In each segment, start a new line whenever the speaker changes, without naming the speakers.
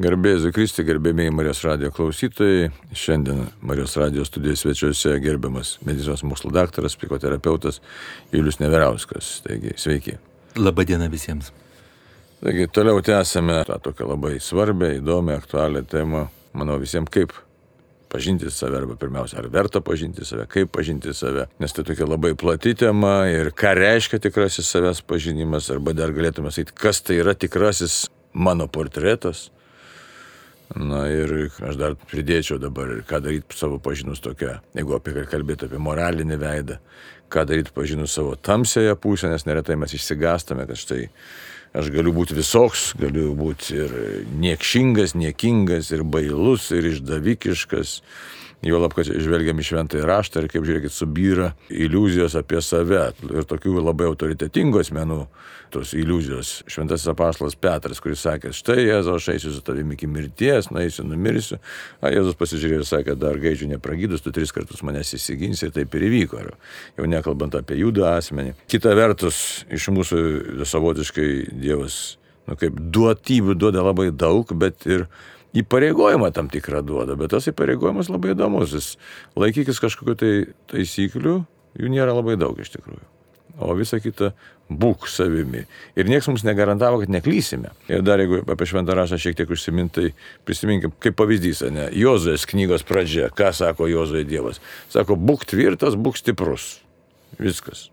Garbėsiu Kristi, gerbėmiai Marijos radio klausytojai. Šiandien Marijos radio studijos svečiuose gerbiamas medicinos mokslo daktaras, psichoterapeutas Julius Neverauskas. Taigi, sveiki.
Labadiena visiems.
Taigi, toliau tęsime tą tokią labai svarbę, įdomią, aktualią temą. Manau visiems kaip pažinti save, arba pirmiausia, ar verta pažinti save, kaip pažinti save, nes tai tokia labai plati tema ir ką reiškia tikrasis savęs pažinimas, arba dar galėtume sakyti, kas tai yra tikrasis mano portretas Na ir aš dar pridėčiau dabar, ką daryti savo pažinus tokia, jeigu apie ką kalbėti apie moralinį veidą, ką daryti pažinus savo tamsėje pusę, nes neretai mes išsigastame, kad štai aš galiu būti visoks, galiu būti ir niekšingas, niekingas, ir bailus, ir išdavikiškas. Jo lab, kad žvelgiam į šventąjį raštą ir kaip žiūrėkit, subyra iliuzijos apie save. Ir tokių labai autoritetingų asmenų tos iliuzijos. Šventasis apaštalas Petras, kuris sakė, štai Jėzau, aš eisiu su tavimi iki mirties, naisiu, numirsiu. A Jėzus pasižiūrėjo ir sakė, dar gaidžių nepragydus, tu tris kartus manęs įsiginsi ir taip ir įvyko. Jau nekalbant apie judą asmenį. Kita vertus, iš mūsų savotiškai Dievas, nu kaip duotybių duoda labai daug, bet ir įpareigojimą tam tikrą duoda, bet tas įpareigojimas labai įdomus. Jis laikykis kažkokiu tai taisyklių, jų nėra labai daug iš tikrųjų. O visa kita būk savimi. Ir niekas mums negarantavo, kad neklysime. Ir dar jeigu apie šventą rašą šiek tiek užsimintai, prisiminkim, kaip pavyzdys, ne, Jozuės knygos pradžia, ką sako Jozuė Dievas. Sako, būk tvirtas, būk stiprus. Viskas.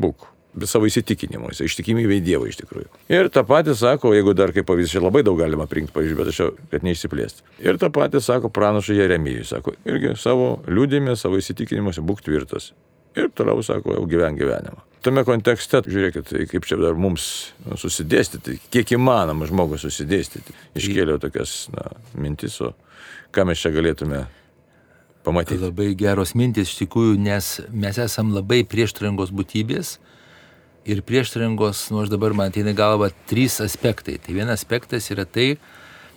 Būk savo įsitikinimuose, ištikimybė į Dievą iš tikrųjų. Ir tą patį sako, jeigu dar kaip pavyzdys, čia labai daug galima prinkti, pavyzdžiui, bet aš jau, kad neišsiplėsti. Ir tą patį sako pranašai Jeremijui, sako, irgi savo liūdėmė, savo įsitikinimuose būk tvirtas. Ir toliau sako, jau gyven gyvenimą. Tame kontekste, žiūrėkit, tai kaip čia dar mums susidėstyti, kiek įmanoma žmogus susidėstyti. Iškėliau tokias na, mintis, o ką mes čia galėtume pamatyti.
Labai geros mintis iš tikrųjų, nes mes esam labai prieštaringos būtybės ir prieštaringos, nu aš dabar man ateina galva trys aspektai. Tai vienas aspektas yra tai,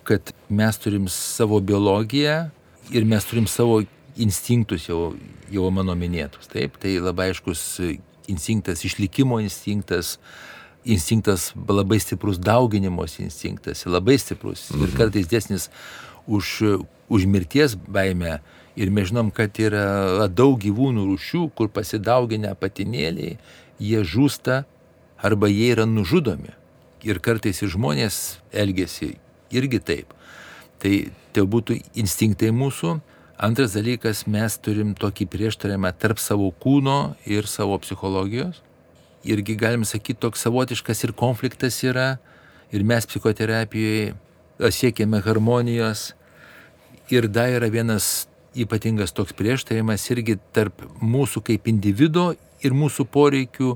kad mes turim savo biologiją ir mes turim savo instinktus jau, jau mano minėtus. Taip, tai labai aiškus instinktas, išlikimo instinktas, instinktas labai stiprus dauginimos instinktas, labai stiprus mhm. ir kartais desnis už, už mirties baimę. Ir mes žinom, kad yra daug gyvūnų rūšių, kur pasidauginę patinėliai jie žūsta arba jie yra nužudomi. Ir kartais ir žmonės elgesi irgi taip. Tai tai būtų instinktai mūsų. Antras dalykas, mes turim tokį prieštaravimą tarp savo kūno ir savo psichologijos. Irgi galim sakyti, toks savotiškas ir konfliktas yra. Ir mes psichoterapijoje siekiame harmonijos. Ir dar yra vienas ypatingas toks prieštaravimas irgi tarp mūsų kaip individo ir mūsų poreikių,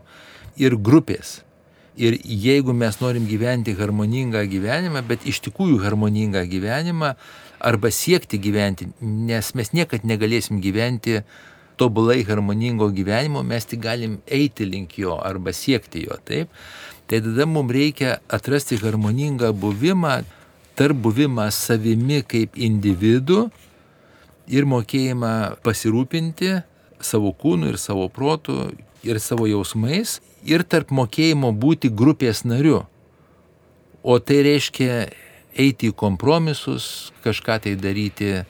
ir grupės. Ir jeigu mes norim gyventi harmoningą gyvenimą, bet iš tikrųjų harmoningą gyvenimą, arba siekti gyventi, nes mes niekad negalėsim gyventi tobulai harmoningo gyvenimo, mes tik galim eiti link jo arba siekti jo, taip? Tai tada mums reikia atrasti harmoningą buvimą, tarp buvimą savimi kaip individu ir mokėjimą pasirūpinti savo kūnu ir savo protu ir savo jausmais ir tarp mokėjimo būti grupės nariu. O tai reiškia eiti į kompromisus, kažką tai daryti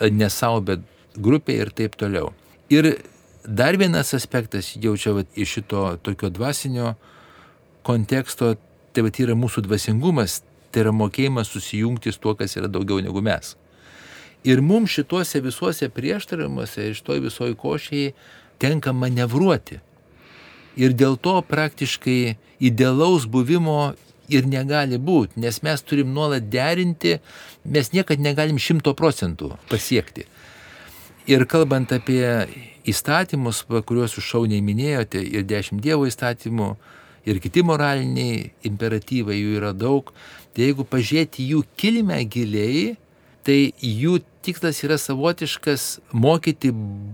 ne savo, bet grupė ir taip toliau. Ir dar vienas aspektas, jau čia vat, iš šito tokio dvasinio konteksto, tai vat, yra mūsų dvasingumas, tai yra mokėjimas susijungti su tuo, kas yra daugiau negu mes. Ir mums šituose visuose prieštaravimuose, iš toj visoji košiai tenka manevruoti. Ir dėl to praktiškai idealaus buvimo ir negali būti, nes mes turim nuolat derinti, mes niekad negalim šimto procentų pasiekti. Ir kalbant apie įstatymus, kuriuos jūs šauniai minėjote, ir dešimt dievo įstatymų, ir kiti moraliniai imperatyvai, jų yra daug, tai jeigu pažiūrėti jų kilmę giliai, tai jų tikslas yra savotiškas mokyti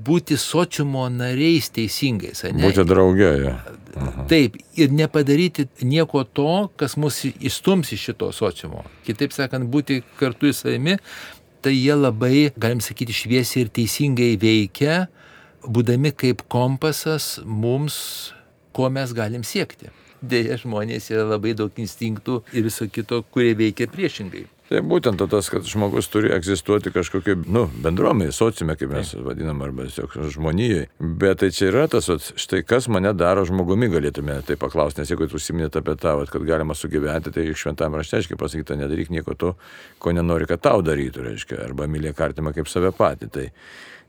būti sociumo nariais teisingais.
Ne? Būti draugė. Ja.
Taip, ir nepadaryti nieko to, kas mus įstums iš šito sociumo. Kitaip sakant, būti kartu į savimi, tai jie labai, galim sakyti, šviesiai ir teisingai veikia, būdami kaip kompasas mums, ko mes galim siekti. Deja, žmonės yra labai daug instinktų ir viso kito, kurie veikia priešingai.
Tai būtent tas, kad žmogus turi egzistuoti kažkokiai, nu, bendruomeniai, sociume, kaip mes Taip. vadinam, arba tiesiog žmonijai. Bet tai čia yra tas, vat, štai kas mane daro žmogumi, galėtume tai paklausti, nes jeigu jūs užsiminėte apie vat, kad galima sugyventi, tai šventam rašte, aiškiai pasakyta, nedaryk nieko to, ko nenori, kad tau darytų, reiškia, arba mylėk artimą kaip save patį. Tai,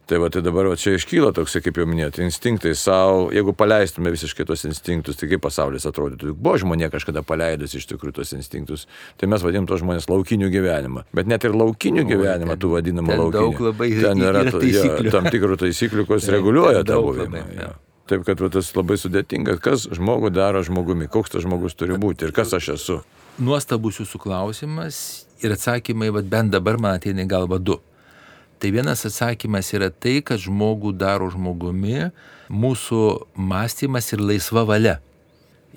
Tai va, tai dabar va, čia iškyla toks, kaip jau minėjote, instinktai savo, jeigu paleistume visiškai tos instinktus, tai kaip pasaulis atrodytų. Juk buvo žmonė kažkada paleidus iš tikrųjų tos instinktus, tai mes vadinam tos žmonės laukiniu gyvenimą. Bet net ir laukiniu o, gyvenimą ten, tų vadinamų laukinių.
Daug labai
ten yra, yra taisyklių. Ja, tam tikrų taisyklių, kurios reguliuoja tą buvimą. Ja. Taip, kad va, tas labai sudėtinga, kas žmogų daro žmogumi, koks tas žmogus turi būti ir kas aš esu.
Nuostabus jūsų klausimas ir atsakymai, va, bent dabar man ateina galva du. Tai vienas atsakymas yra tai, kad žmogų daro žmogumi mūsų mąstymas ir laisva valia.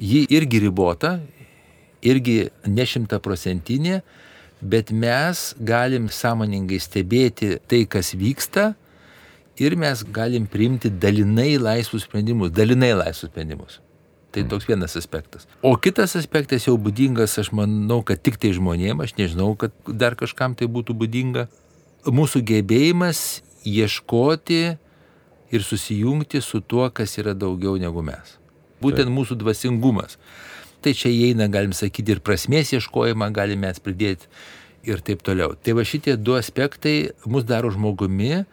Ji irgi ribota, irgi nešimtaprocentinė, bet mes galim sąmoningai stebėti tai, kas vyksta ir mes galim priimti dalinai laisvus sprendimus, dalinai laisvus sprendimus. Tai toks vienas aspektas. O kitas aspektas jau būdingas, aš manau, kad tik tai žmonėm, aš nežinau, kad dar kažkam tai būtų būdinga, mūsų gebėjimas ieškoti ir susijungti su tuo, kas yra daugiau negu mes. Būtent mūsų dvasingumas. Tai čia įeina, galim sakyti, ir prasmės ieškojimą galime mes pridėti ir taip toliau. Tai va šitie du aspektai mus daro žmogumi,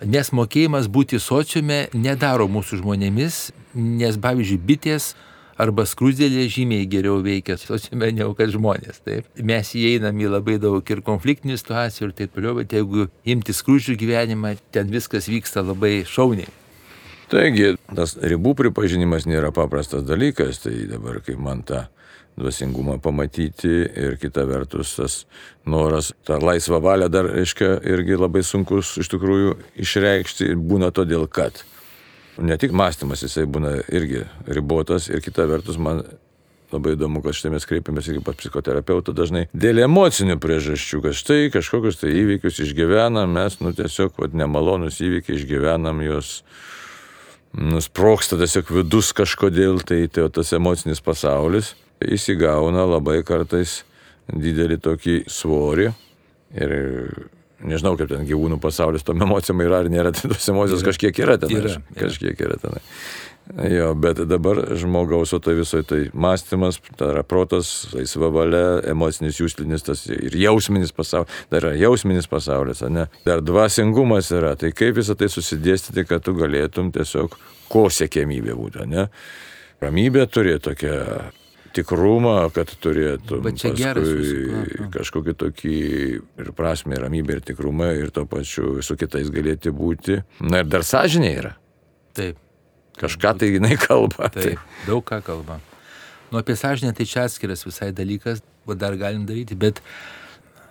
nes mokėjimas būti sociume nedaro mūsų žmonėmis, nes pavyzdžiui, bitės arba skrūdėlė žymiai geriau veikia sociume negu kad žmonės. Taip. Mes įeinam į labai daug ir konfliktinių situacijų ir taip toliau, bet jeigu imti skrūdžių gyvenimą, ten viskas vyksta labai šauniai.
Taigi, tas ribų pripažinimas nėra paprastas dalykas, tai dabar kaip man tą dvasingumą pamatyti ir kita vertus tas noras, tą laisvą valią dar, reiškia, irgi labai sunkus iš tikrųjų išreikšti būna todėl, kad ne tik mąstymas, jisai būna irgi ribotas ir kita vertus man labai įdomu, kad štai mes kreipiamės irgi pas psichoterapeutą dažnai dėl emocinių priežasčių, kad štai kažkokius tai įvykius išgyvenam, mes, nu tiesiog, vad, nemalonus įvykiai išgyvenam juos, nusproksta tiesiog vidus kažkodėl, tai, tai tas emocinis pasaulis įsigauna labai kartais didelį tokį svorį ir nežinau, kaip ten gyvūnų pasaulis, tom emocijom yra ar nėra, tai tos emocijos yra. kažkiek yra ten. Yra. Kažkiek yra ten. Jo, bet dabar žmogaus, o tai visoje tai mąstymas, tai yra protas, laisva valia, emocinis jūslinis tas ir jausminis pasaulis, dar yra jausminis pasaulis, ne? Dar dvasingumas yra, tai kaip visą tai susidėstyti, kad tu galėtum tiesiog ko sėkmybė būtų, ne? Ramybė turi tokia tikrumą, kad turėtų kažkokį tokį ir prasme, ir ramybę, ir tikrumą, ir to pačiu su kitais galėti būti. Na ir dar sąžinė yra.
Taip.
Kažką tai jinai kalba.
Taip, taip. daug ką kalba. Nu, apie sąžinę tai čia atskiras visai dalykas, dar galim daryti, bet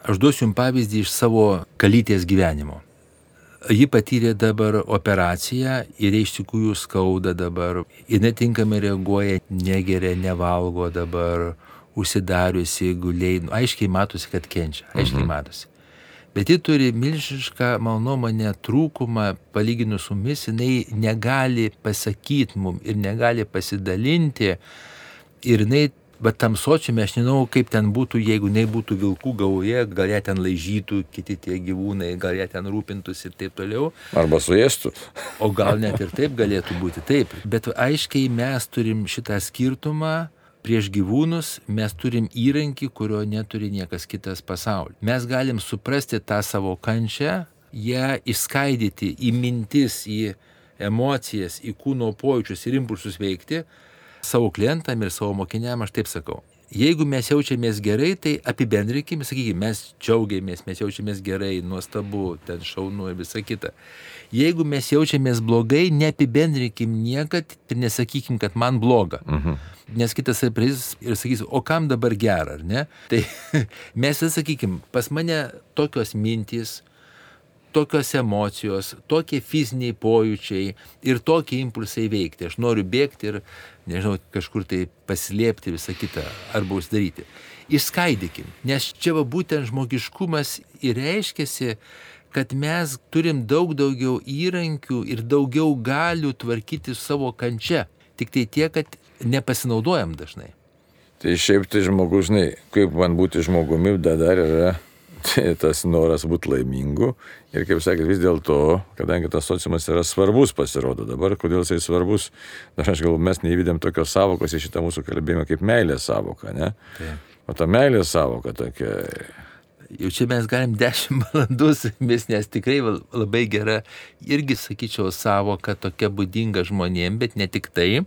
aš duosiu jums pavyzdį iš savo kalytės gyvenimo. Ji patyrė dabar operaciją ir iš tikrųjų skauda dabar. Ji netinkamai reaguoja, negeria, nevalgo dabar, užsidariusi, guliai. Nu, aiškiai matosi, kad kenčia. Aiškiai mhm. matosi. Bet ji turi milžinišką, mano nuomonę, trūkumą, palyginus su mumis, jinai negali pasakyti mum ir negali pasidalinti. Ir jinai Bet tam sočiame aš nežinau, kaip ten būtų, jeigu jinai būtų vilkų gauja, gal ją ten laižytų kiti tie gyvūnai, gal ją ten rūpintųsi ir taip toliau.
Arba suėstų.
O gal net ir taip galėtų būti, taip. Bet aiškiai mes turim šitą skirtumą prieš gyvūnus mes turim įrankį, kurio neturi niekas kitas pasaulyje. Mes galim suprasti tą savo kančią, ją išskaidyti į mintis, į emocijas, į kūno pojūčius ir impulsus veikti, savo klientam ir savo mokiniam aš taip sakau. Jeigu mes jaučiamės gerai, tai apibendrinkime, sakykime, mes džiaugiamės, mes jaučiamės gerai, nuostabu, ten šaunu ir visa kita. Jeigu mes jaučiamės blogai, neapibendrinkim niekad ir nesakykim, kad man bloga. Mhm. Nes kitas aprės ir sakys, o kam dabar gera, ar ne? Tai mes sakykim, pas mane tokios mintys, tokios emocijos, tokie fiziniai pojūčiai ir tokie impulsai veikti. Aš noriu bėgti ir, nežinau, kažkur tai paslėpti visą kitą arba uždaryti. Išskaidykim, nes čia va būtent žmogiškumas ir reiškiasi, kad mes turim daug daugiau įrankių ir daugiau galių tvarkyti savo kančia. Tik tai tiek, kad nepasinaudojam dažnai.
Tai šiaip tai žmogus, žinai, kaip man būti žmogumi, dar yra tas noras būti laimingu. Ir kaip sakėt, vis dėlto, kadangi tas sociumas yra svarbus, pasirodo dabar, kodėl jisai svarbus, dar aš galvoju, mes neįvidėm tokios savokos į šitą mūsų kalbėjimą kaip meilės savoka, ne? Taip. O ta meilės savoka tokia.
Jau čia mes galim 10 valandų su jumis, nes tikrai labai gera, irgi sakyčiau, savoka tokia būdinga žmonėm, bet ne tik tai.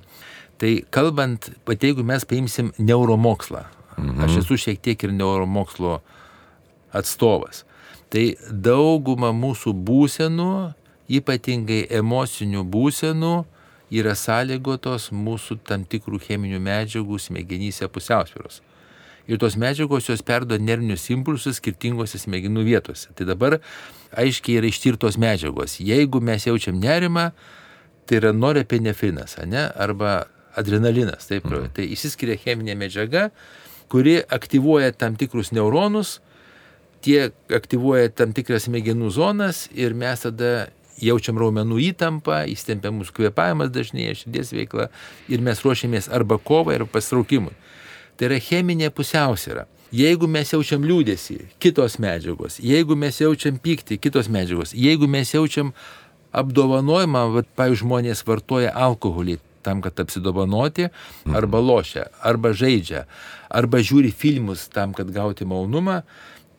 Tai kalbant, pat jeigu mes paimsim neuromokslą, mhm. aš esu šiek tiek ir neuromokslo atstovas, tai dauguma mūsų būsenų, ypatingai emocinių būsenų, yra sąlygotos mūsų tam tikrų cheminių medžiagų smegenyse pusiausvėros. Ir tos medžiagos jos perdo nervinius impulsus skirtingose smegenų vietose. Tai dabar aiškiai yra ištirtos medžiagos. Jeigu mes jaučiam nerimą, tai yra norepinefrinas, ne? arba adrenalinas. Taip, mhm. Tai įsiskiria cheminė medžiaga, kuri aktyvuoja tam tikrus neuronus, tie aktyvuoja tam tikras smegenų zonas ir mes tada jaučiam raumenų įtampą, įstempia mūsų kvepavimas dažnėje, širdies veikla ir mes ruošiamės arba kovai, arba pasitraukimui. Tai yra cheminė pusiausvėra. Jeigu mes jaučiam liūdėsi, kitos medžiagos, jeigu mes jaučiam pyktį, kitos medžiagos, jeigu mes jaučiam apdovanojimą, va, pavyzdžiui, žmonės vartoja alkoholį tam, kad apsidovanoti, arba lošia, arba žaidžia, arba žiūri filmus tam, kad gauti malonumą,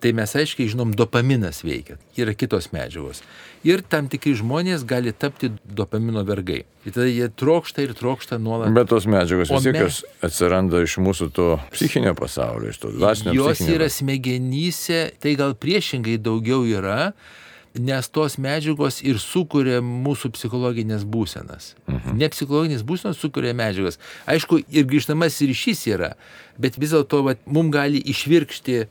tai mes aiškiai žinom, dopaminas veikia, yra kitos medžiagos. Ir tam tikri žmonės gali tapti dopamino vergai. Ir tada jie trokšta ir trokšta nuolat.
Bet tos medžiagos vis tiek mes... atsiranda iš mūsų to psichinio pasaulio, iš to dvasinio.
Jos yra smegenyse, tai gal priešingai daugiau yra, nes tos medžiagos ir sukuria mūsų psichologinės būsenas. Mhm. Ne psichologinės būsenos sukuria medžiagas. Aišku, ir grįžtamas ryšys yra, bet vis dėlto mums gali išvirkšti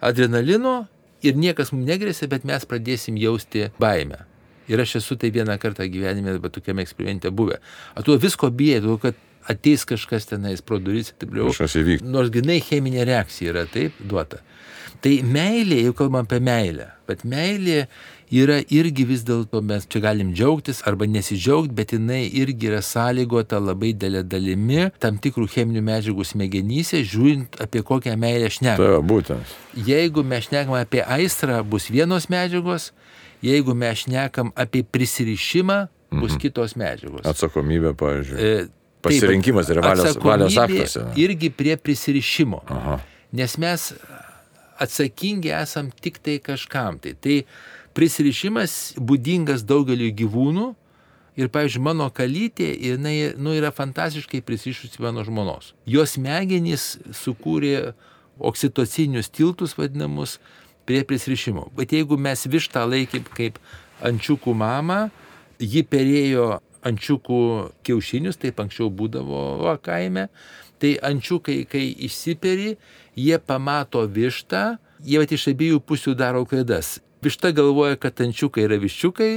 adrenalino ir niekas mums negrėsia, bet mes pradėsim jausti baimę. Ir aš esu tai vieną kartą gyvenime, bet tokiame eksperimente buvę. Atuo visko bijai, kad ateis kažkas tenais pro duris ir taip toliau.
Kažkas įvyks.
Nors grinai cheminė reakcija yra taip duota. Tai meilė, jau kalbam apie meilę, bet meilė yra irgi vis dėlto mes čia galim džiaugtis arba nesidžiaugti, bet jinai irgi yra sąlygota labai dėlė dalimi tam tikrų cheminių medžiagų smegenyse, žiūrint apie kokią meilę šnekame.
Tai būtent.
Jeigu mes šnekame apie aistrą, bus vienos medžiagos, jeigu mes šnekam apie prisirišimą, bus mhm. kitos medžiagos.
Atsakomybė, pavyzdžiui. E, Pasirinkimas yra valios, valios aktas.
Irgi prie prisirišimo. Aha. Nes mes atsakingi esam tik tai kažkam. Tai, tai prisirišimas būdingas daugeliu gyvūnų ir, pavyzdžiui, mano kalytė, jinai nu, yra fantastiškai prisirišusi mano žmonos. Jos smegenys sukūrė oksitocinius tiltus vadinamus prie prisirišimo. Bet jeigu mes vištą laikym kaip ančiukų mamą, ji perėjo ančiukų kiaušinius, taip anksčiau būdavo kaime, tai ančiukai, kai išsiperi, jie pamato vištą, jie vat iš abiejų pusių daro klaidas. Višta galvoja, kad ančiukai yra viščiukai,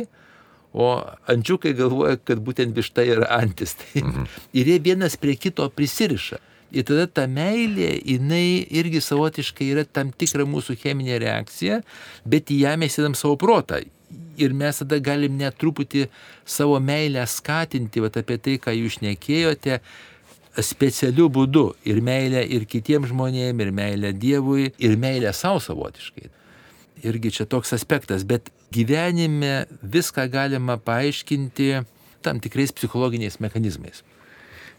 o ančiukai galvoja, kad būtent višta yra antis. Tai, mhm. Ir jie vienas prie kito prisiriša. Ir tada ta meilė, jinai irgi savotiškai yra tam tikra mūsų cheminė reakcija, bet į ją mes įdam savo protą. Ir mes tada galim net truputį savo meilę skatinti, va apie tai, ką jūs šnekėjote, specialiu būdu ir meilę ir kitiems žmonėms, ir meilę Dievui, ir meilę savo savotiškai. Irgi čia toks aspektas, bet gyvenime viską galima paaiškinti tam tikrais psichologiniais mechanizmais.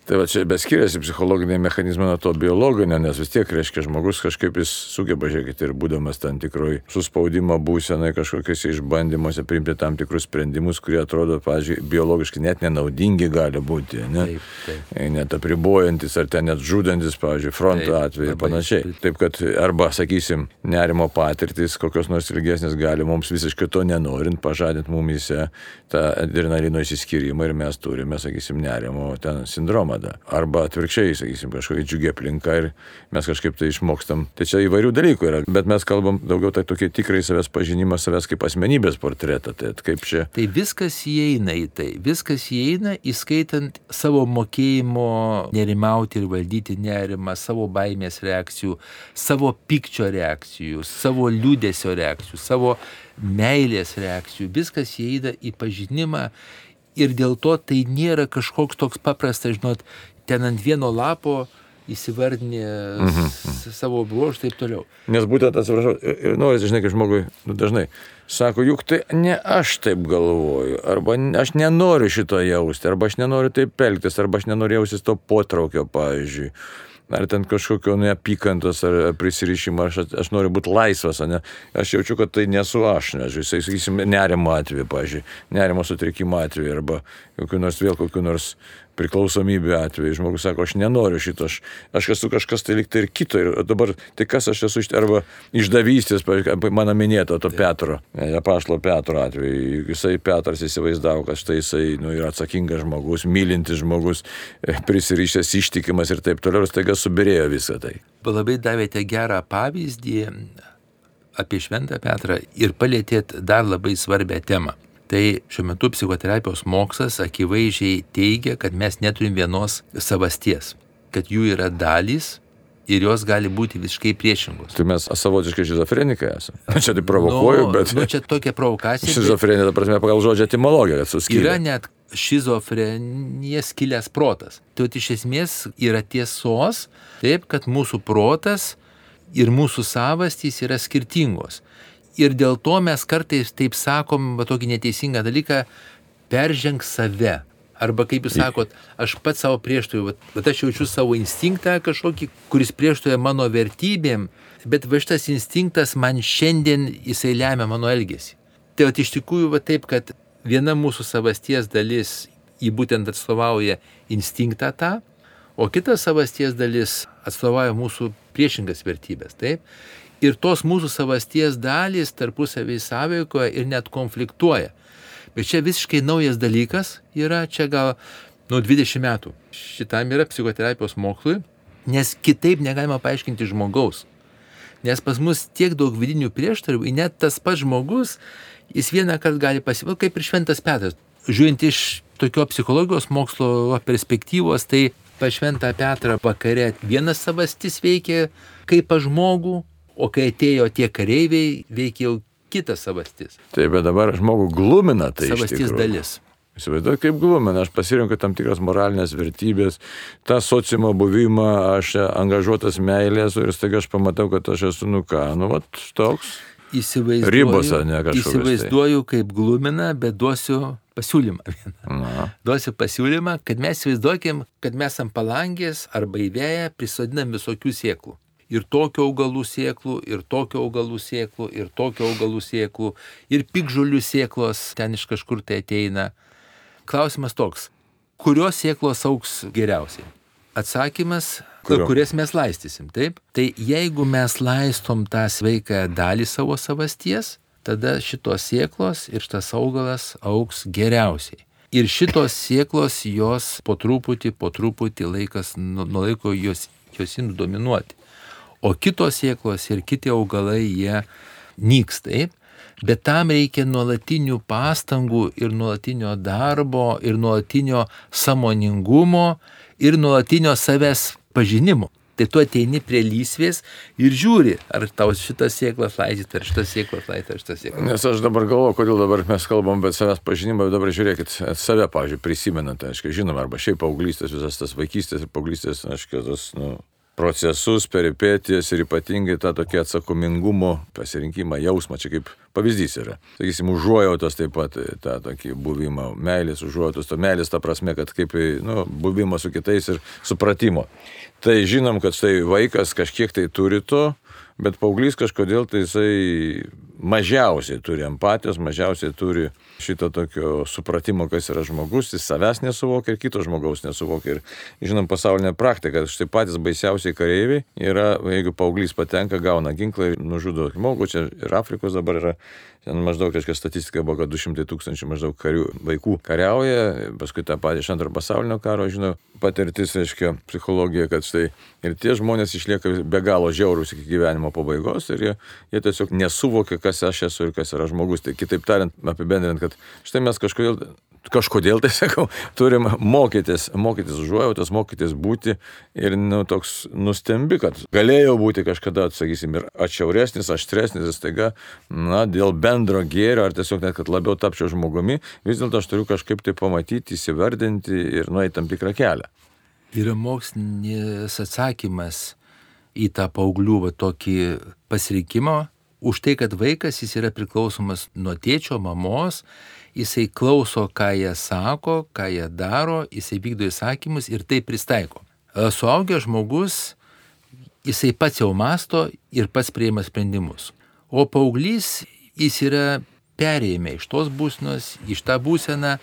Tai va čia beskiriasi psichologiniai mechanizmai nuo to biologinio, nes vis tiek, reiškia, žmogus kažkaip jis sugeba, žiūrėkite, ir būdamas tam tikroj suspaudimo būsenai, kažkokiuose išbandymuose priimti tam tikrus sprendimus, kurie atrodo, pavyzdžiui, biologiškai net nenaudingi gali būti, ne? Taip, taip. net apribojantis ar ten net žudantis, pavyzdžiui, fronto atveju ir panašiai. Taip. taip, kad arba, sakysim, nerimo patirtis, kokios nors ilgesnės gali mums visiškai to nenorint pažadinti mumise tą adrenalino įsiskyrimą ir mes turime, sakysim, nerimo ten sindromą duoda. Arba atvirkščiai, sakysim, kažkokia džiugia aplinka ir mes kažkaip tai išmokstam. Tai čia įvairių dalykų yra, bet mes kalbam daugiau tai tokį tikrai savęs pažinimą, savęs kaip asmenybės portretą. Tai kaip čia.
Tai viskas įeina į tai, viskas įeina įskaitant savo mokėjimo nerimauti ir valdyti nerimą, savo baimės reakcijų, savo pykčio reakcijų, savo liūdėsio reakcijų, savo meilės reakcijų. Viskas įeina į pažinimą ir dėl to tai nėra kažkoks toks paprastas, žinot, ten ant vieno lapo įsivardinė mhm. savo bruožų ir taip toliau.
Nes būtent, atsiprašau, ir nori, žinai, kaip žmogui nu, dažnai sako, juk tai ne aš taip galvoju, arba aš nenoriu šito jausti, arba aš nenoriu taip elgtis, arba aš nenoriu jausis to potraukio, pavyzdžiui ar ten kažkokio neapykantos ar prisirišimo, aš, aš noriu būti laisvas, ne? aš jaučiu, kad tai nesu aš, nes jisai, sakysim, nerimo atveju, pažiūrėjau, nerimo sutrikimo atveju arba kokiu nors vėl kokiu nors priklausomybė atveju. Žmogus sako, aš nenoriu šito, aš, aš esu kažkas tai liktai ir kito. Ir dabar, tai kas aš esu, arba išdavystės, mano minėto, to Petro, apaštalo Petro atveju. Jisai Petras įsivaizdavo, kad štai jisai nu, yra atsakingas žmogus, mylintis žmogus, prisirišęs, ištikimas ir taip toliau. Ir staiga subirėjo visą tai.
Labai davėte gerą pavyzdį apie Šventą Petrą ir palėtėt dar labai svarbę temą. Tai šiuo metu psichoterapijos mokslas akivaizdžiai teigia, kad mes neturim vienos savasties, kad jų yra dalys ir jos gali būti visiškai priešingos.
Tai mes savotiškai šizofrenikai esame. Čia tai provokuoju,
nu,
bet...
Nu, čia tokia provokacija.
Šizofrenija, ta prasme, pagal žodžio etimologiją, kad suskilė.
Yra net šizofrenija skilęs protas. Tai iš esmės yra tiesos, taip, kad mūsų protas ir mūsų savastys yra skirtingos. Ir dėl to mes kartais taip sakom, va tokį neteisingą dalyką, perženg save. Arba kaip jūs sakot, aš pats savo prieštuoju, bet aš jaučiu savo instinktą kažkokį, kuris prieštuoja mano vertybėm, bet va šitas instinktas man šiandien jisai lemia mano elgesį. Tai va iš tikrųjų va taip, kad viena mūsų savasties dalis jį būtent atstovauja instinktą tą, o kita savasties dalis atstovauja mūsų priešingas vertybės. Taip? Ir tos mūsų savasties dalys tarpusavį sąveikoja ir net konfliktuoja. Bet čia visiškai naujas dalykas yra, čia gal nuo 20 metų. Šitam yra psichoterapijos mokslui, nes kitaip negalima paaiškinti žmogaus. Nes pas mus tiek daug vidinių prieštarų, net tas pats žmogus, jis vieną kartą gali pasivaldyti, kaip ir šventas Petras. Žiūrint iš tokio psichologijos mokslo perspektyvos, tai pa šventą Petrą vakare vienas savastis veikia kaip pa žmogų, o kai atėjo tie kareiviai, veikia jau kitas savastis.
Taip, bet dabar žmogų glumina tai.
Savastis dalis.
Įsivaizduoju, kaip glumina, aš pasirinku tam tikras moralinės vertybės, tą sociumo buvimą, aš angažuotas meilės ir staiga aš pamatau, kad aš esu, nu ką, nu, vat, toks.
Įsivaizduoju,
Ribose, ne kažkas.
Tai. Įsivaizduoju, kaip glumina, bet duosiu pasiūlymą vieną. Na. Duosiu pasiūlymą, kad mes įsivaizduokim, kad mes ant palangės arba įvėję prisodinam visokių sieklų ir tokio augalų sėklų, ir tokio augalų sėklų, ir tokio augalų sėklų, ir pikžolių sėklos ten iš kažkur tai ateina. Klausimas toks, kurios sėklos auks geriausiai? Atsakymas, Kurio? kurias mes laistysim, taip? Tai jeigu mes laistom tą sveiką dalį savo savasties, tada šitos sėklos ir šitas augalas auks geriausiai. Ir šitos sėklos jos po truputį, po truputį laikas, nuo laiko jos, jos ims dominuoti o kitos sėklos ir kiti augalai jie nyks taip. Bet tam reikia nuolatinių pastangų ir nuolatinio darbo ir nuolatinio samoningumo ir nuolatinio savęs pažinimo. Tai tu ateini prie lysvės ir žiūri, ar tau šitas sėklas laidyti, ar šitas sėklas laidyti, ar šitas sėklas.
Nes aš dabar galvoju, kodėl dabar mes kalbam apie savęs pažinimą, bet dabar žiūrėkit, save, pavyzdžiui, prisimenate, aiškiai, žinoma, arba šiaip paauglystės, visas tas vaikystės ir paauglystės, aiškiai, tas, nu, procesus, peripetijas ir ypatingai tą tokį atsakomingumo pasirinkimą, jausmą, čia kaip pavyzdys yra. Sakysim, užuojautos taip pat tą tokį buvimą, meilės užuojautos, to meilės ta prasme, kad kaip nu, buvimo su kitais ir supratimo. Tai žinom, kad štai vaikas kažkiek tai turi to, bet paauglys kažkodėl tai jisai mažiausiai turi empatijos, mažiausiai turi šito tokio supratimo, kas yra žmogus, jis savęs nesuvokia ir kito žmogaus nesuvokia. Ir žinom pasaulinę praktiką, štai patys baisiausiai kareiviai yra, jeigu paauglys patenka, gauna ginklą ir nužudo žmogų, čia ir Afrikos dabar yra Ten maždaug kažkokia statistika buvo, kad 200 tūkstančių maždaug karių, vaikų kariauja, paskui tą patį iš antro pasaulinio karo, žinau, patirtis, reiškia, psichologija, kad štai ir tie žmonės išlieka be galo žiaurūs iki gyvenimo pabaigos ir jie, jie tiesiog nesuvokia, kas aš esu ir kas yra žmogus. Tai kitaip tariant, apibendrinant, kad štai mes kažkodėl kažkodėl tai sakau, turim mokytis, mokytis užuojautos, mokytis būti ir nu, toks nustembi, kad galėjo būti kažkada, sakysim, ir atšiauresnis, aštresnis, staiga, na, dėl bendro gėrio ar tiesiog net, kad labiau tapčiau žmogumi, vis dėlto aš turiu kažkaip tai pamatyti, įsivardinti ir nueiti tam tikrą kelią.
Yra mokslinis atsakymas į tą paauglių va, tokį pasirinkimą už tai, kad vaikas jis yra priklausomas nuo tėčio, mamos, jisai klauso, ką jie sako, ką jie daro, jisai vykdo įsakymus ir tai pristaiko. Suaugęs žmogus, jisai pats jau masto ir pats prieima sprendimus. O paauglys, jis yra perėjime iš tos būsnos, iš tą būseną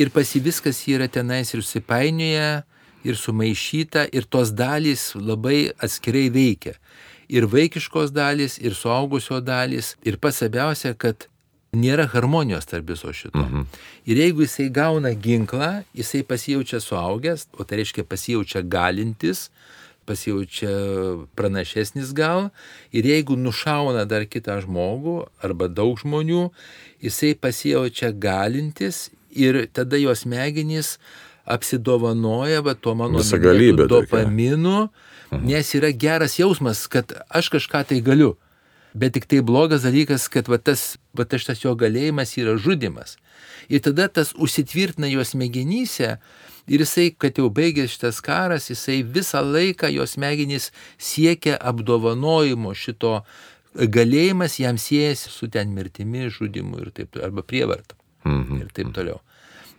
ir pasi viskas yra tenais ir susipainioja, ir sumaišyta, ir tos dalys labai atskirai veikia. Ir vaikiškos dalys, ir suaugusio dalys, ir pats svarbiausia, kad nėra harmonijos tarp viso šito. Mhm. Ir jeigu jisai gauna ginklą, jisai pasijaučia suaugęs, o tai reiškia pasijaučia galintis, pasijaučia pranašesnis gal ir jeigu nušauna dar kitą žmogų arba daug žmonių, jisai pasijaučia galintis ir tada jos smegenys apsidovanoja va, tuo mano
galybė
dopaminu, mhm. Nes yra geras jausmas, kad aš kažką tai galiu. Bet tik tai blogas dalykas, kad va, tas, va, tas, tas jo galėjimas yra žudimas. Ir tada tas užsitvirtina jos smegenyse Ir jisai, kad jau baigęs šitas karas, jisai visą laiką jos smegenys siekia apdovanojimo šito galėjimas jam siejasi su ten mirtimi, žudimu ir taip, arba prievarta. Mhm. Ir taip toliau.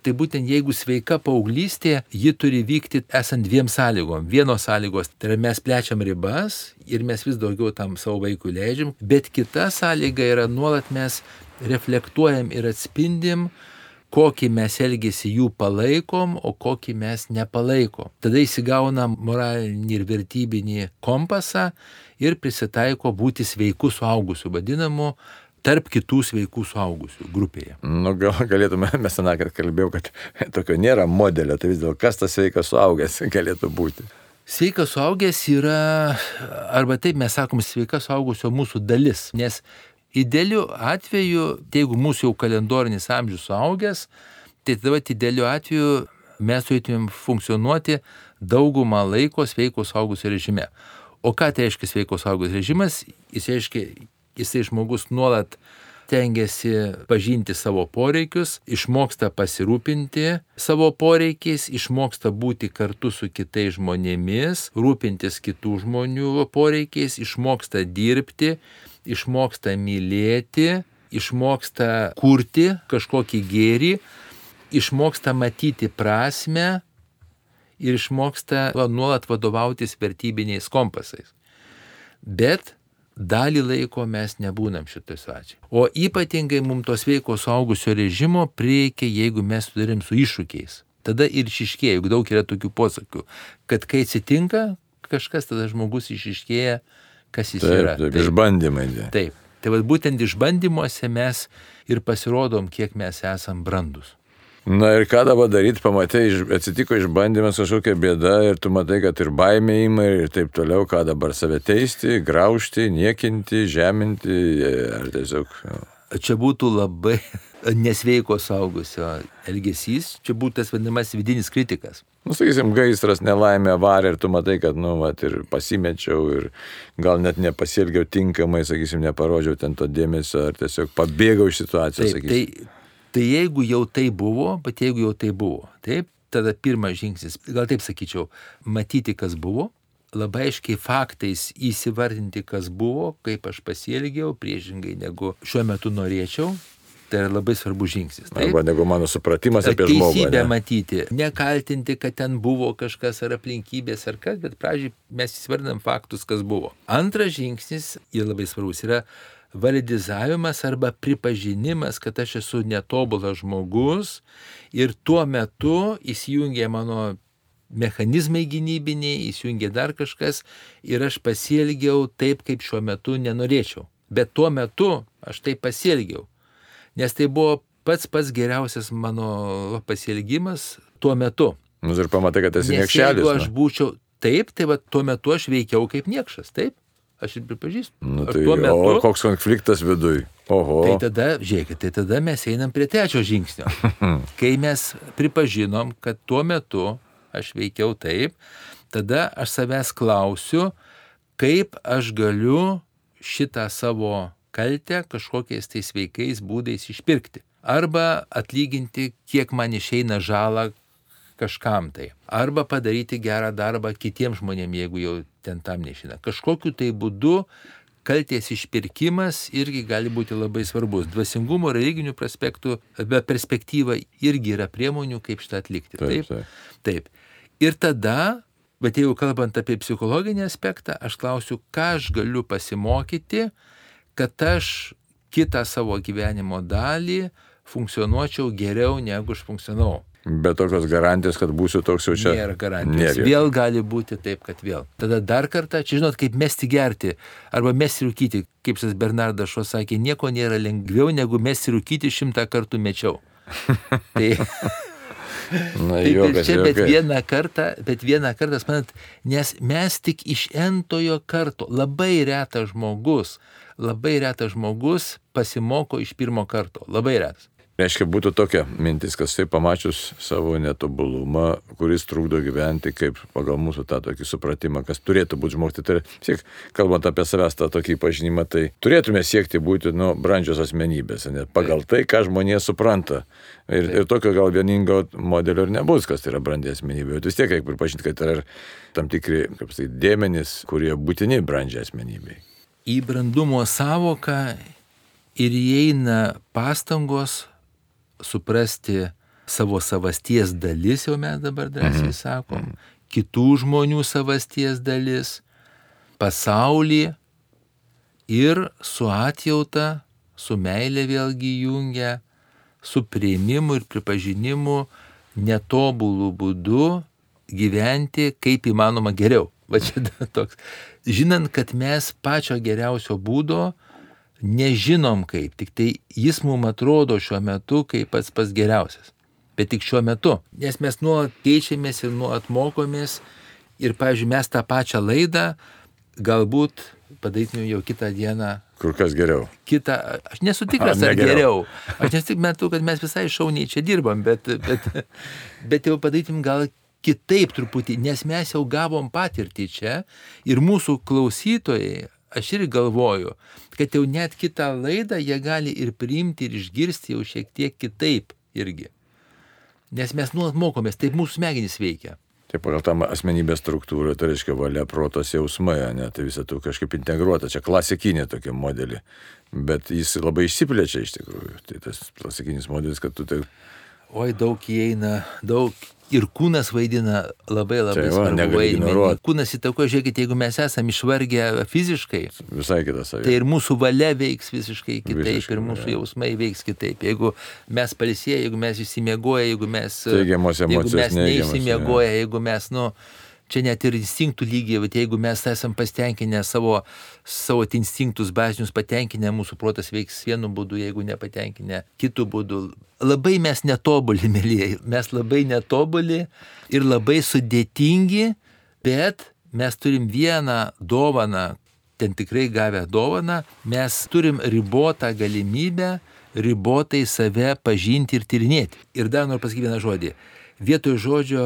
Tai būtent jeigu sveika paauglystė, ji turi vykti esant dviem sąlygom. Vienos sąlygos, tai yra mes plečiam ribas ir mes vis daugiau tam savo vaikui leidžiam, bet kita sąlyga yra nuolat mes reflektuojam ir atspindim kokį mes elgesį jų palaikom, o kokį mes nepalaikom. Tada įsigauna moralinį ir vertybinį kompasą ir prisitaiko būti sveikų suaugusių, vadinamu tarp kitų sveikų suaugusių grupėje.
Nu, gal galėtume, mes seną kartą kalbėjau, kad tokio nėra modelio, tai vis dėlto kas tas sveikas suaugęs galėtų būti.
Sveikas suaugęs yra, arba taip mes sakom, sveikas suaugusio mūsų dalis, nes Idealiu atveju, tai jeigu mūsų jau kalendorinis amžius suaugęs, tai tada idealiu atveju mes turėtumėm funkcionuoti daugumą laiko sveiko saugusio režime. O ką tai reiškia sveiko saugusio režimas? Jis reiškia, jisai žmogus nuolat tengiasi pažinti savo poreikius, išmoksta pasirūpinti savo poreikiais, išmoksta būti kartu su kitais žmonėmis, rūpintis kitų žmonių poreikiais, išmoksta dirbti, išmoksta mylėti, išmoksta kurti kažkokį gėrį, išmoksta matyti prasme ir išmoksta nuolat vadovautis vertybiniais kompasais. Bet dalį laiko mes nebūnam šitoj situacijai. O ypatingai mums to sveiko suaugusio režimo prieikia, jeigu mes sudarim su iššūkiais. Tada ir išiškėja, juk daug yra tokių posakių, kad kai atsitinka kažkas, tada žmogus išiškėja kas jis
taip,
yra.
Taip, taip, išbandymai.
Taip. Tai vad būtent išbandymuose mes ir pasirodom, kiek mes esam brandus.
Na ir ką dabar daryti, pamatai, atsitiko išbandymas kažkokia bėda ir tu matai, kad ir baimė įma ir taip toliau, ką dabar save teisti, graužti, niekinti, žeminti, ar tiesiog...
Čia būtų labai nesveiko saugusio elgesys, čia būtų tas vadinamas vidinis kritikas.
Nu, sakysim, gaisras nelaimė varė ir tu matai, kad, nu, vat, ir pasimečiau ir gal net nepasielgiau tinkamai, sakysim, neparodžiau ten to dėmesio ar tiesiog pabėgau iš situacijos.
Taip, tai, tai jeigu jau tai buvo, bet jeigu jau tai buvo, taip, tada pirmas žingsnis, gal taip sakyčiau, matyti, kas buvo, labai aiškiai faktais įsivardinti, kas buvo, kaip aš pasielgiau, priešingai negu šiuo metu norėčiau, Tai yra labai svarbus žingsnis.
Taip? Arba negu mano supratimas apie
Teisybę
žmogų.
Teisybę matyti, nekaltinti, kad ten buvo kažkas ar aplinkybės ar kas, bet pradžiai mes įsivardinam faktus, kas buvo. Antras žingsnis, ir labai svarbus, yra validizavimas arba pripažinimas, kad aš esu netobulas žmogus ir tuo metu įsijungia mano mechanizmai gynybiniai, įsijungia dar kažkas ir aš pasielgiau taip, kaip šiuo metu nenorėčiau. Bet tuo metu aš taip pasielgiau nes tai buvo pats pats geriausias mano pasielgimas tuo metu.
Nu ir pamatai, kad esi niekšelis.
Jeigu aš būčiau taip, tai va, tuo metu aš veikiau kaip niekšas, taip? Aš ir pripažįstu.
Nu, tai, metu, o koks konfliktas viduj? Oho.
Tai tada, žiūrėkit, tai tada mes einam prie trečio žingsnio. Kai mes pripažinom, kad tuo metu aš veikiau taip, tada aš savęs klausiu, kaip aš galiu šitą savo kaltę kažkokiais tais sveikais būdais išpirkti. Arba atlyginti, kiek man išeina žalą, kažkam tai. Arba padaryti gerą darbą kitiems žmonėms, jeigu jau ten tam neišina. Kažkokiu tai būdu kalties išpirkimas irgi gali būti labai svarbus. Dvasingumo religinių aspektų, be perspektyva irgi yra priemonių, kaip šitą atlikti.
Taip,
Taip. Taip. Ir tada, bet jeigu kalbant apie psichologinį aspektą, aš klausiu, ką aš galiu pasimokyti, kad aš kitą savo gyvenimo dalį funkcionuočiau geriau, negu aš funkcionavau.
Bet tokios garantijos, kad būsiu toks jau čia.
Nėra garantijos.
Nėra.
Vėl gali būti taip, kad vėl. Tada dar kartą, čia žinot, kaip mesti gerti arba mesti rūkyti, kaip šis Bernardas Šo sakė, nieko nėra lengviau negu mesti rūkyti šimtą kartų mečiau. tai,
Na,
taip, ir
juokas,
čia bet
juokai.
vieną kartą, bet vieną kartą, manat, nes mes tik iš entojo karto, labai retas žmogus, labai retas žmogus pasimoko iš pirmo karto, labai retas.
Reiškia, būtų tokia mintis, kad tai pamačius savo netobulumą, kuris trukdo gyventi kaip pagal mūsų tą tokį supratimą, kas turėtų būti žmogti. Tai siek, kalbant apie savęs tą tokį pažinimą, tai turėtume siekti būti, nu, brandžios asmenybės, net pagal tai, ką žmonės supranta. Ir, ir tokio gal vieningo modelio ir nebus, kas tai yra brandė asmenybė. Bet vis tiek reikia pripažinti, kad yra tam tikri, kaip sakyti, dėmenys, kurie būtini brandžiai asmenybei.
Į brandumo savoką ir įeina pastangos suprasti savo savasties dalis, jau mes dabar drąsiai sakom, kitų žmonių savasties dalis, pasaulį ir su atjauta, su meilė vėlgi jungia, su prieimimu ir pripažinimu netobulų būdu gyventi kaip įmanoma geriau. Va čia toks. Žinant, kad mes pačio geriausio būdo nežinom kaip, tik tai jis mums atrodo šiuo metu kaip pats pats geriausias. Bet tik šiuo metu. Nes mes nuolat keičiamės ir nuolat mokomės. Ir, pavyzdžiui, mes tą pačią laidą galbūt padarytume jau kitą dieną
Kur kas geriau.
kitą, aš nesu tikras,
A, ne
ar
geriau.
Aš nesu tik metu, kad mes visai šauniai čia dirbam, bet, bet, bet jau padarytum gal kitaip truputį, nes mes jau gavom patirtį čia ir mūsų klausytojai, aš irgi galvoju, kad jau net kitą laidą jie gali ir priimti ir išgirsti jau šiek tiek kitaip irgi. Nes mes nuolat mokomės, taip mūsų smegenys veikia.
Tai pagal tą asmenybės struktūrą, tai reiškia valia, protas, jausmai, ne, tai visą tai kažkaip integruota, čia klasikinė tokia modelį, bet jis labai išsiplečia iš tikrųjų. Tai tas klasikinis modelis, kad tu tai...
Oi, daug įeina, daug. Ir kūnas vaidina labai labai
Tai va,
svarbu vaidmenį. Kūnas įtakoja, žiūrėkite, jeigu mes esame išvargę fiziškai,
Visai kitas
tai ir mūsų valia veiks visiškai kitaip,
Visiškai,
ir mūsų
jo.
jausmai veiks kitaip. Jeigu mes palisėję, jeigu mes įsimiegoję, jeigu mes...
Teigiamos
jeigu
emocijos,
mes
neigiamos,
neįsimiegoję, jeigu mes, nu, čia net ir instinktų lygiai, bet jeigu mes esame pastenkinę savo, savo instinktus bazinius patenkinę, mūsų protas veiks vienu būdu, jeigu nepatenkinę kitų būdų. Labai mes netobuli, mėlyje, mes labai netobuli ir labai sudėtingi, bet mes turim vieną dovaną, ten tikrai gavę dovaną, mes turim ribotą galimybę ribotai save pažinti ir tyrinėti. Ir dar noriu pasakyti vieną žodį. Vietoj žodžio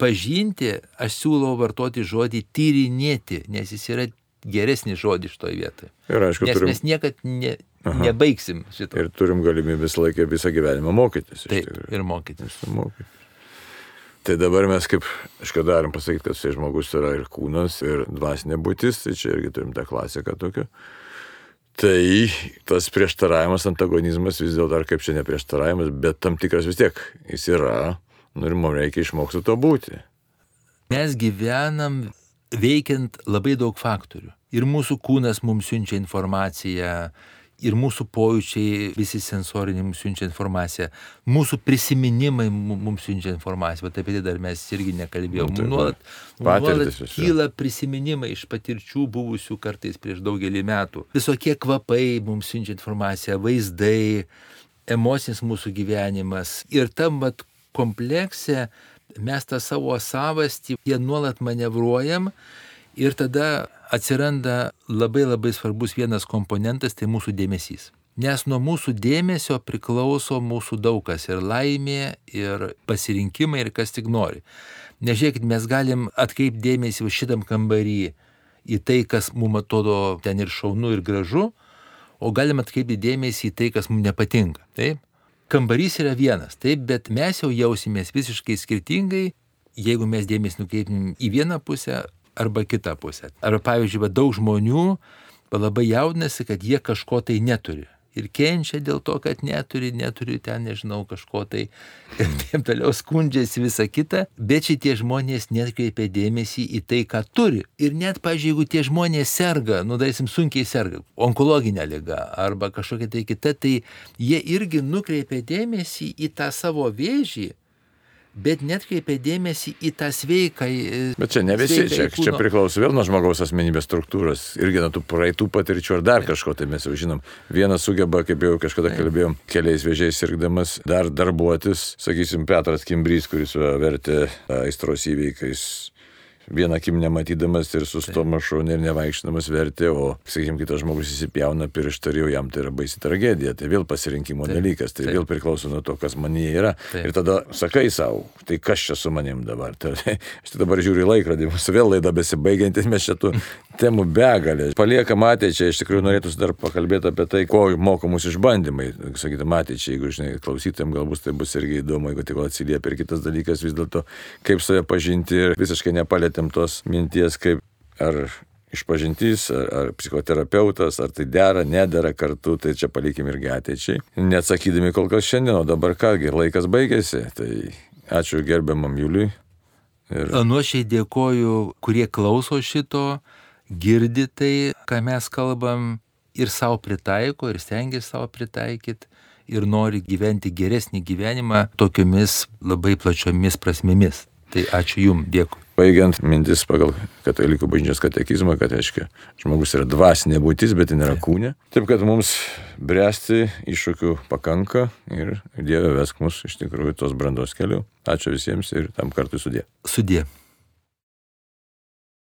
pažinti aš siūlau vartoti žodį tyrinėti, nes jis yra geresnis žodis šitoje vietoje.
Ir aišku,
Nes
turim,
mes niekad ne, nebaigsim šito.
ir turim galimybę visą laiką visą gyvenimą mokytis.
Taip, ir mokytis.
Išsimokyti. Tai dabar mes kaip, aš ką darim pasakyti, kad tai žmogus yra ir kūnas, ir dvasinė būtis, tai čia irgi turim tą klasiką tokią. Tai tas prieštaravimas, antagonizmas vis dėlto dar kaip čia ne prieštaravimas, bet tam tikras vis tiek jis yra, nu ir mums reikia išmokti to būti.
Mes gyvenam veikiant labai daug faktorių. Ir mūsų kūnas mums siunčia informaciją, ir mūsų pojūčiai, visi sensoriniai mums siunčia informaciją, mūsų prisiminimai mu- mums siunčia informaciją, bet apie tai dar mes irgi nekalbėjome.
Nu, taip,
nuolat nuolat kyla prisiminimai iš patirčių buvusių kartais prieš daugelį metų. Visokie kvapai mums siunčia informaciją, vaizdai, emocinis mūsų gyvenimas. Ir tam vat komplekse mes tą savo savastį, jie nuolat manevruojam ir tada atsiranda labai labai svarbus vienas komponentas, tai mūsų dėmesys. Nes nuo mūsų dėmesio priklauso mūsų daugas ir laimė, ir pasirinkimai, ir kas tik nori. Nežiūrėkit, mes galim atkreipti dėmesį šitam kambarį į tai, kas mums atrodo ten ir šaunu, ir gražu, o galim atkreipti dėmesį į tai, kas mums nepatinka. Taip? Kambarys yra vienas, taip, bet mes jau jausimės visiškai skirtingai, jeigu mes dėmesį nukreipim į vieną pusę arba kitą pusę. Arba pavyzdžiui, daug žmonių labai jaudinasi, kad jie kažko tai neturi ir kenčia dėl to, kad neturi, neturi ten, nežinau, kažko tai ir taip toliau skundžiasi visą kitą, bet šitie žmonės netkreipia dėmesį į tai, ką turi. Ir net, pažiūrėjau, jeigu tie žmonės serga, nu, darysim, sunkiai serga, onkologinė lyga arba kažkokia tai kita, tai jie irgi nukreipia dėmesį į tą savo vėžį bet netkreipia dėmesį į tą sveiką.
Bet čia ne visi, čia, čia priklauso vėl nuo žmogaus asmenybės struktūros, irgi nuo tų praeitų patirčių ar dar kažko, tai mes jau žinom. Vienas sugeba, kaip jau kažkada kalbėjom, keliais vėžiais sirgdamas, dar darbuotis, sakysim, Petras Kimbrys, kuris vertė aistros įveikais vieną akim nematydamas ir su stomašonu ir nevaikščinamas vertė, o, sakykime, kitas žmogus įsipjauna pirštą ir jau jam tai yra baisi tragedija. Tai vėl pasirinkimo Taip. dalykas, tai Taip. vėl priklauso nuo to, kas manyje yra. Taip. Ir tada sakai savo, tai kas čia su manim dabar. Tai, aš tai dabar žiūriu į laikrodį, mūsų vėl laida besibaigianti, mes čia tų temų begalė. Paliekam ateičiai, iš tikrųjų norėtųsi dar pakalbėti apie tai, ko moko mūsų išbandymai. Sakytum, ateičiai, jeigu, žinai, klausytėm, galbūt tai bus irgi įdomu, jeigu tik atsiliepia ir kitas dalykas vis dėlto, kaip save pažinti ir visiškai nepalėti nelietėm tos minties, kaip ar išpažintys, ar, ar psichoterapeutas, ar tai dera, nedera kartu, tai čia palikim irgi ateičiai. Neatsakydami kol kas šiandien, o dabar kągi, laikas baigėsi. Tai ačiū gerbiamam Juliui.
Ir... Nuošiai dėkoju, kurie klauso šito, girdi tai, ką mes kalbam ir savo pritaiko, ir stengiasi savo pritaikyti, ir nori gyventi geresnį gyvenimą tokiomis labai plačiomis prasmėmis. Tai ačiū Jums, dėkui.
Baigiant mintis pagal katalikų bažnyčios katekizmą, kad, aiškiai, žmogus yra dvasinė būtis, bet nėra kūnė. Taip, kad mums bręsti iššūkių pakanka ir Dieve vesk mus iš tikrųjų tos brandos keliu. Ačiū visiems ir tam kartui sudė.
Sudė.